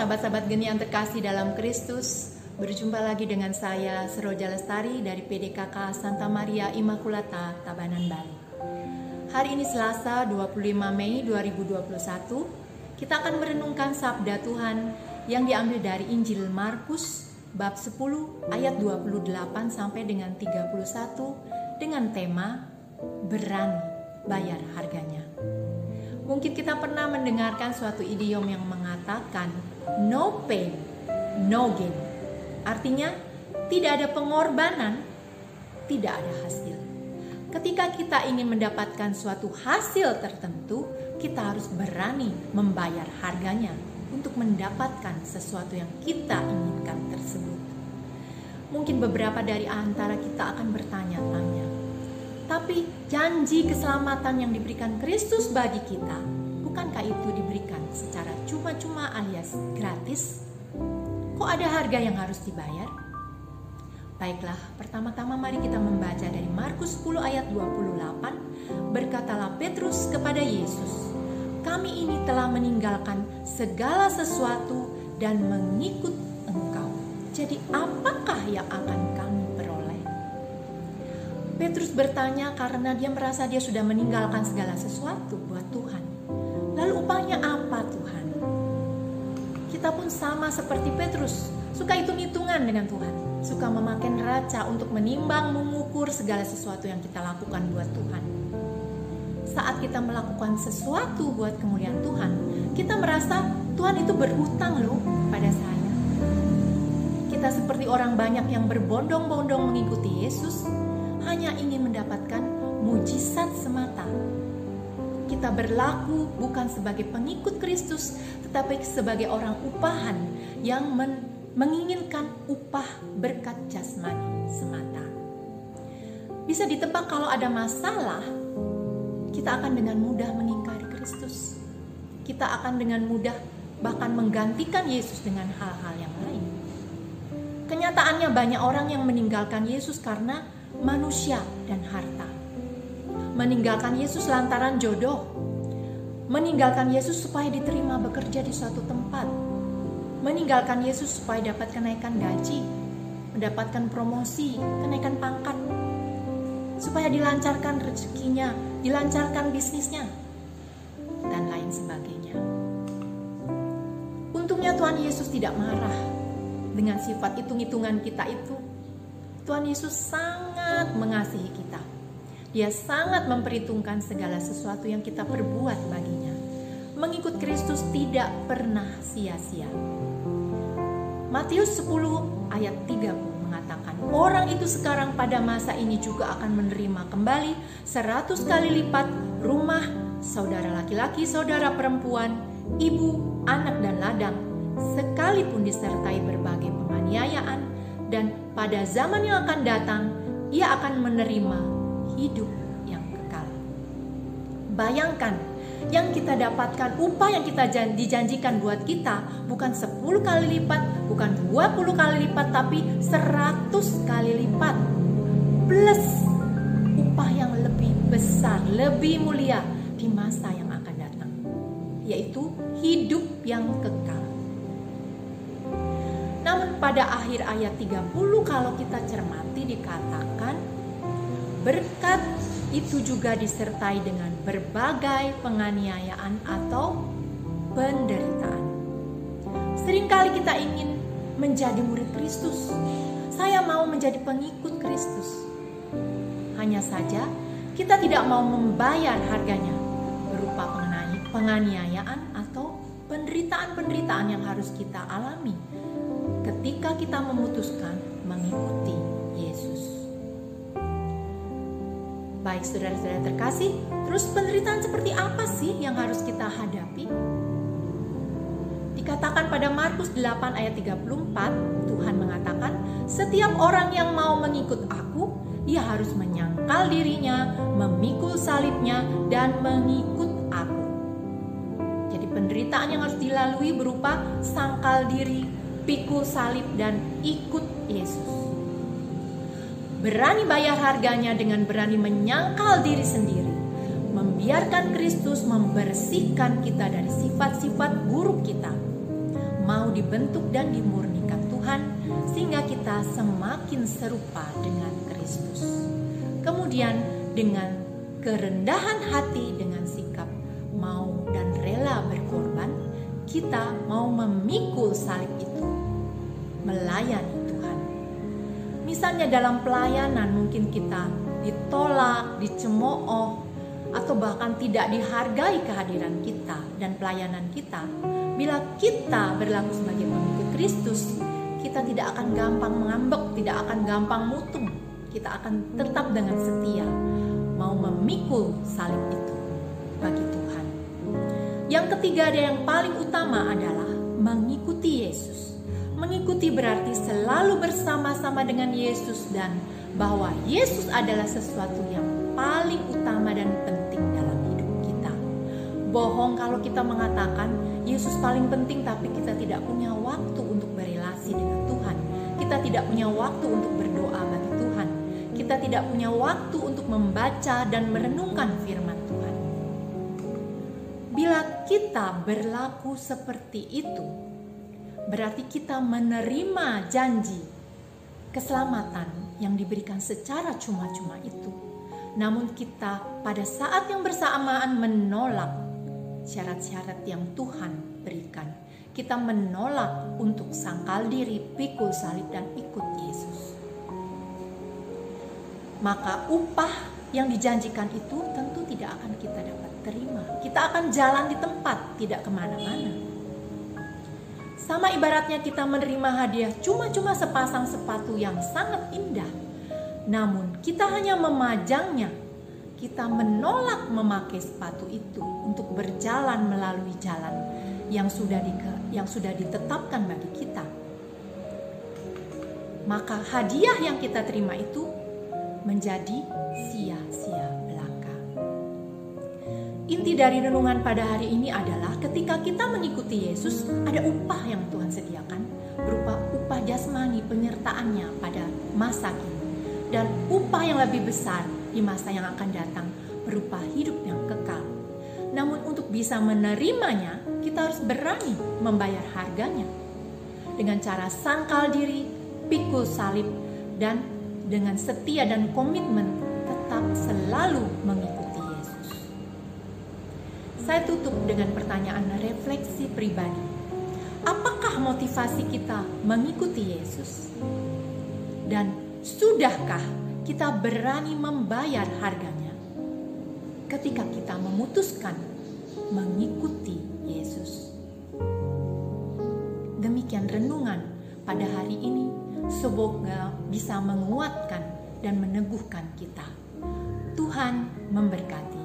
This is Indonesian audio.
sahabat-sahabat geni yang terkasih dalam Kristus. Berjumpa lagi dengan saya Seroja Lestari dari PDKK Santa Maria Immaculata, Tabanan Bali. Hari ini Selasa 25 Mei 2021, kita akan merenungkan sabda Tuhan yang diambil dari Injil Markus bab 10 ayat 28 sampai dengan 31 dengan tema berani bayar harganya. Mungkin kita pernah mendengarkan suatu idiom yang mengatakan no pain, no gain. Artinya tidak ada pengorbanan, tidak ada hasil. Ketika kita ingin mendapatkan suatu hasil tertentu, kita harus berani membayar harganya untuk mendapatkan sesuatu yang kita inginkan tersebut. Mungkin beberapa dari antara kita akan bertanya-tanya, tapi janji keselamatan yang diberikan Kristus bagi kita, bukankah itu diberikan secara cuma-cuma alias gratis? Kok ada harga yang harus dibayar? Baiklah, pertama-tama mari kita membaca dari Markus 10 ayat 28. Berkatalah Petrus kepada Yesus, "Kami ini telah meninggalkan segala sesuatu dan mengikut Engkau. Jadi apakah yang akan kami peroleh?" Petrus bertanya karena dia merasa dia sudah meninggalkan segala sesuatu buat Tuhan. Lalu upahnya apa Tuhan? Kita pun sama seperti Petrus, suka hitung-hitungan dengan Tuhan suka memakai neraca untuk menimbang, mengukur segala sesuatu yang kita lakukan buat Tuhan. Saat kita melakukan sesuatu buat kemuliaan Tuhan, kita merasa Tuhan itu berhutang loh pada saya. Kita seperti orang banyak yang berbondong-bondong mengikuti Yesus, hanya ingin mendapatkan mujizat semata. Kita berlaku bukan sebagai pengikut Kristus, tetapi sebagai orang upahan yang men menginginkan upah berkat jasmani semata. Bisa ditebak kalau ada masalah, kita akan dengan mudah mengingkari Kristus. Kita akan dengan mudah bahkan menggantikan Yesus dengan hal-hal yang lain. Kenyataannya banyak orang yang meninggalkan Yesus karena manusia dan harta. Meninggalkan Yesus lantaran jodoh. Meninggalkan Yesus supaya diterima bekerja di suatu tempat meninggalkan Yesus supaya dapat kenaikan gaji, mendapatkan promosi, kenaikan pangkat, supaya dilancarkan rezekinya, dilancarkan bisnisnya, dan lain sebagainya. Untungnya Tuhan Yesus tidak marah dengan sifat hitung-hitungan kita itu. Tuhan Yesus sangat mengasihi kita. Dia sangat memperhitungkan segala sesuatu yang kita perbuat baginya. Mengikut Kristus tidak pernah sia-sia. Matius 10 ayat 30 mengatakan, orang itu sekarang pada masa ini juga akan menerima kembali seratus kali lipat rumah, saudara laki-laki, saudara perempuan, ibu, anak dan ladang, sekalipun disertai berbagai penganiayaan dan pada zaman yang akan datang ia akan menerima hidup yang kekal. Bayangkan yang kita dapatkan, upah yang kita dijanjikan buat kita bukan 10 kali lipat, bukan 20 kali lipat, tapi 100 kali lipat. Plus upah yang lebih besar, lebih mulia di masa yang akan datang. Yaitu hidup yang kekal. Namun pada akhir ayat 30 kalau kita cermati dikatakan berkat itu juga disertai dengan berbagai penganiayaan atau penderitaan. Seringkali kita ingin menjadi murid Kristus. Saya mau menjadi pengikut Kristus. Hanya saja kita tidak mau membayar harganya berupa penganiayaan atau penderitaan-penderitaan yang harus kita alami ketika kita memutuskan mengikuti Yesus. Baik saudara-saudara terkasih, terus penderitaan seperti apa sih yang harus kita hadapi? Dikatakan pada Markus 8 ayat 34, Tuhan mengatakan, setiap orang yang mau mengikut aku, ia harus menyangkal dirinya, memikul salibnya, dan mengikut aku. Jadi penderitaan yang harus dilalui berupa sangkal diri, pikul salib, dan ikut Yesus berani bayar harganya dengan berani menyangkal diri sendiri, membiarkan Kristus membersihkan kita dari sifat-sifat buruk kita, mau dibentuk dan dimurnikan Tuhan sehingga kita semakin serupa dengan Kristus. Kemudian dengan kerendahan hati dengan sikap mau dan rela berkorban, kita mau memikul salib itu, melayani. Misalnya dalam pelayanan mungkin kita ditolak, dicemooh, atau bahkan tidak dihargai kehadiran kita dan pelayanan kita. Bila kita berlaku sebagai pengikut Kristus, kita tidak akan gampang mengambek, tidak akan gampang mutung. Kita akan tetap dengan setia mau memikul salib itu bagi Tuhan. Yang ketiga ada yang paling utama adalah mengikuti Yesus. Mengikuti berarti selalu bersama-sama dengan Yesus dan bahwa Yesus adalah sesuatu yang paling utama dan penting dalam hidup kita. Bohong kalau kita mengatakan Yesus paling penting tapi kita tidak punya waktu untuk berelasi dengan Tuhan. Kita tidak punya waktu untuk berdoa bagi Tuhan. Kita tidak punya waktu untuk membaca dan merenungkan firman Tuhan. Bila kita berlaku seperti itu, berarti kita menerima janji keselamatan yang diberikan secara cuma-cuma itu. Namun kita pada saat yang bersamaan menolak syarat-syarat yang Tuhan berikan. Kita menolak untuk sangkal diri, pikul salib dan ikut Yesus. Maka upah yang dijanjikan itu tentu tidak akan kita dapat terima. Kita akan jalan di tempat, tidak ke mana-mana. Sama ibaratnya kita menerima hadiah cuma-cuma sepasang sepatu yang sangat indah. Namun kita hanya memajangnya. Kita menolak memakai sepatu itu untuk berjalan melalui jalan yang sudah di, yang sudah ditetapkan bagi kita. Maka hadiah yang kita terima itu menjadi sia-sia. Inti dari renungan pada hari ini adalah ketika kita mengikuti Yesus, ada upah yang Tuhan sediakan berupa upah jasmani penyertaannya pada masa kini dan upah yang lebih besar di masa yang akan datang berupa hidup yang kekal. Namun untuk bisa menerimanya, kita harus berani membayar harganya. Dengan cara sangkal diri, pikul salib, dan dengan setia dan komitmen tetap selalu mengikuti. Saya tutup dengan pertanyaan refleksi pribadi. Apakah motivasi kita mengikuti Yesus? Dan Sudahkah kita berani membayar harganya ketika kita memutuskan mengikuti Yesus? Demikian renungan pada hari ini, semoga bisa menguatkan dan meneguhkan kita. Tuhan memberkati.